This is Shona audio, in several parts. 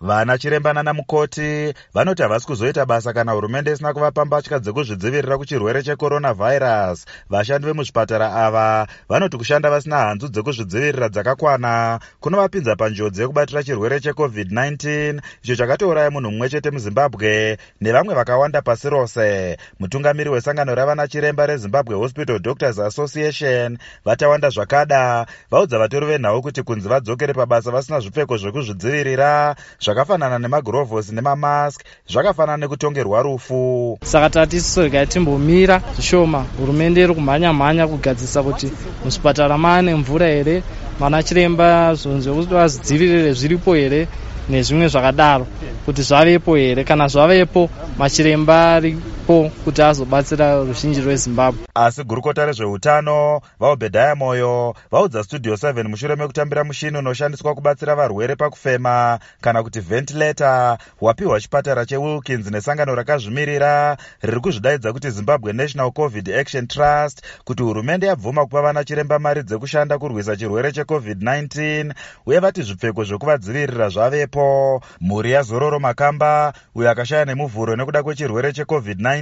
vana chiremba nanamukoti vanoti havasi kuzoita basa kana hurumende isina kuvapa mbatya dzekuzvidzivirira kuchirwere checoronavhairasi vashandi vemuzvipatara ava vanoti kushanda vasina hanzu dzekuzvidzivirira dzakakwana. Kunovapinza panjodzi yekubatira chirwere checovid-19 icho chakatouraya munhu mumwe chete muzimbabwe nevamwe vakawanda pasi rose. Mutungamiri wesangano ravana chiremba rezimbabwe hospital doctors association vatawanda zvakada. Vaudza vatori venhau kuti kunzi vadzokere pabasa vasina zvipfeko zvekuzvidzivirira zvakafanana nemagurovhosi nemamask zvakafanana nekutongerwa rufu. Saka tatisiso regai timbomira zvishoma. Hurumende iri kumhanya mhanya kugadzisa kuti muzvipatara maane mvura here? Vana chiremba zvunhu zvekuti vazvidzivirire zviripo here nezvimwe zvakadaro? Kuti zvavepo here? Kana zvavepo machiremba aripo kuti azobatsira ruzhinji rwezimbabwe. Asi gurukota rezveutano vaobhedhaya moyo vaudza studio 7 mushure mekutambira mushini unoshandiswa kubatsira varwere pakufema kana kuti ventilator wapiwa chipatara chewilkins nesangano rakazvimirira riri kuzvidaidza kuti zimbabwe national covid action trust kuti hurumende yabvuma kupa vana chiremba mari dzekushanda kurwisa chirwere checovid-19 uye vati zvipfeko zvekuvadzivirira zvavepo. Mhuri yazororo makamba uyo akashaya nemuvhuro nekuda kwechirwere checovid-19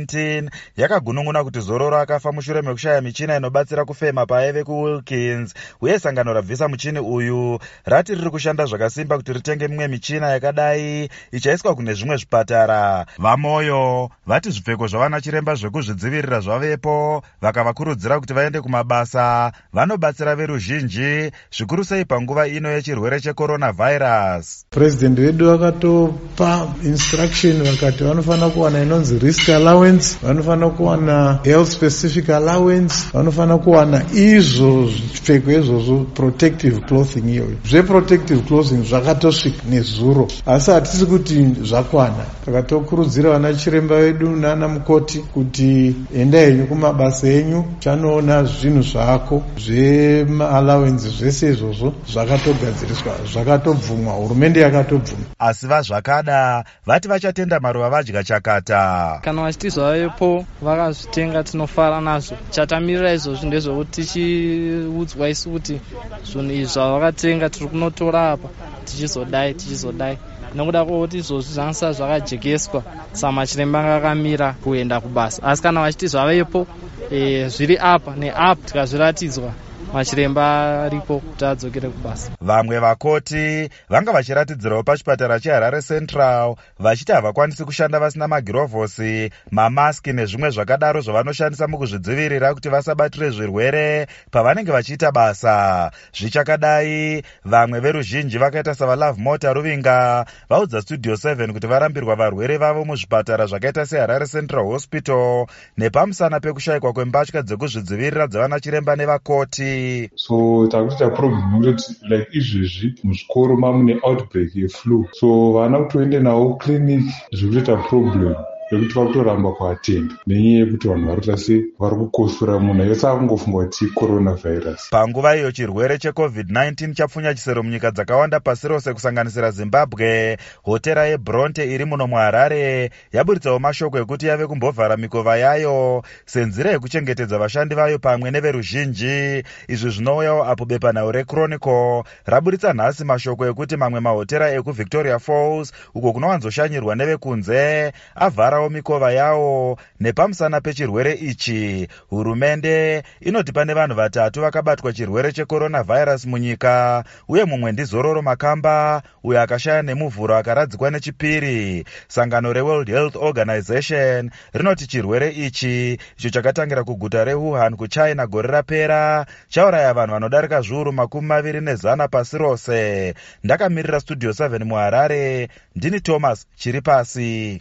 yakagunun'una kuti zororo akafa mushure mekushaya michina inobatsira kufema paaive kuwilkins. Uye sangano rabvisa muchini uyu rati riri kushanda zvakasimba kuti ritenge mimwe michina yakadai ichaiswa kune zvimwe zvipatara. Vamoyo vati zvipfeko zvavana chiremba zvekuzvidzivirira zvavepo vakavakurudzira kuti vaende kumabasa. Vanobatsira veruzhinji zvikuru sei panguva ino yechirwere checoronavhairasi purezidendi vedu vakatopa instruction vakati vanofanira kuwana inonzi risk allowance. Vanofanira kuwana health specific allowance. Vanofanira kuwana izvo zvipfeko izvozvo protective clothing iyoyo zveprotective clothing zvakatosvika nezuro. Asi hatisi kuti zvakwana. Takatokurudzira vana chiremba vedu nana mukoti kuti enda henyu kumabasa enyu chanoona zvinhu zvako zvemaallowance zvese izvozvo zvakatogadziriswa zvakatobvumwa. Hurumende yakatobvuma. Asi vazvakada vati vachatenda maruva vadya chakata. Kana vachiti zvavepo vakazvitenga tinofara nazvo. Chatamirira izvozvi ndezvekuti tichiudzwa isu kuti zvinhu izvi zvavakatenga tiri kunotora apa tichizodai tichizodai. Nekuda kwokuti izvozvi zvanosara zvakajekeswa saka machiremba anga akamira kuenda kubasa. Asi kana vachiti zvavepo e, zviri apa neapa tikazviratidzwa machiremba aripo kuti adzokere kubasa. Vamwe vakoti vanga vachiratidzirawo pachipatara cheharare central vachiti havakwanisi kushanda vasina magirovhosi mamaski nezvimwe zvakadaro zvavanoshandisa mukuzvidzivirira kuti vasabatire zvirwere pavanenge vachiita basa. Zvichakadai vamwe veruzhinji vakaita savalove mota ruvinga vaudza studio 7 kuti varambirwa varwere vavo muzvipatara zvakaita seharare central hospital nepamusana pekushayikwa kwembatya dzekuzvidzivirira dzavana chiremba nevakoti so takutoita problem yekuti like izvezvi muzvikoro mamune outbreak yeflu so vana kutoende navo clinic zviri kutoita problem yekuti vakutoramba kuatenda nenyaya yekuti vanhu vari kuita se vari kukosora munhu yose akungofunga kuti coronavhairus panguva iyo chirwere checovid-19 chapfunya chisero munyika dzakawanda pasi rose kusanganisira zimbabwe. Hotera yebronte iri muno muharare yaburitsawo mashoko ekuti yave kumbovhara mikova yayo. Senzira yekuchengetedza vashandi vayo pamwe neveruzhinji. Izvi zvinouyawo apo bepanhau rechronicle. Raburitsa nhasi mashoko ekuti mamwe mahotera ekuvictoria falls uko kunowanzoshanyirwa nevekunze avhara kuvharawo mikova yawo nepamusana pechirwere ichi. Hurumende inoti pane vanhu vatatu vakabatwa chirwere checoronavhairasi munyika uye mumwe ndizororo makamba uyo akashaya nemuvhuro akaradzikwa nechipiri. Sangano reworld health organization rinoti chirwere ichi icho chakatangira kuguta rewuhan kuchina gore rapera chauraya vanhu vanodarika zviuru makumi maviri nezana pasi rose. Ndakamirira studio 7 muharare ndini thomas chiri pasi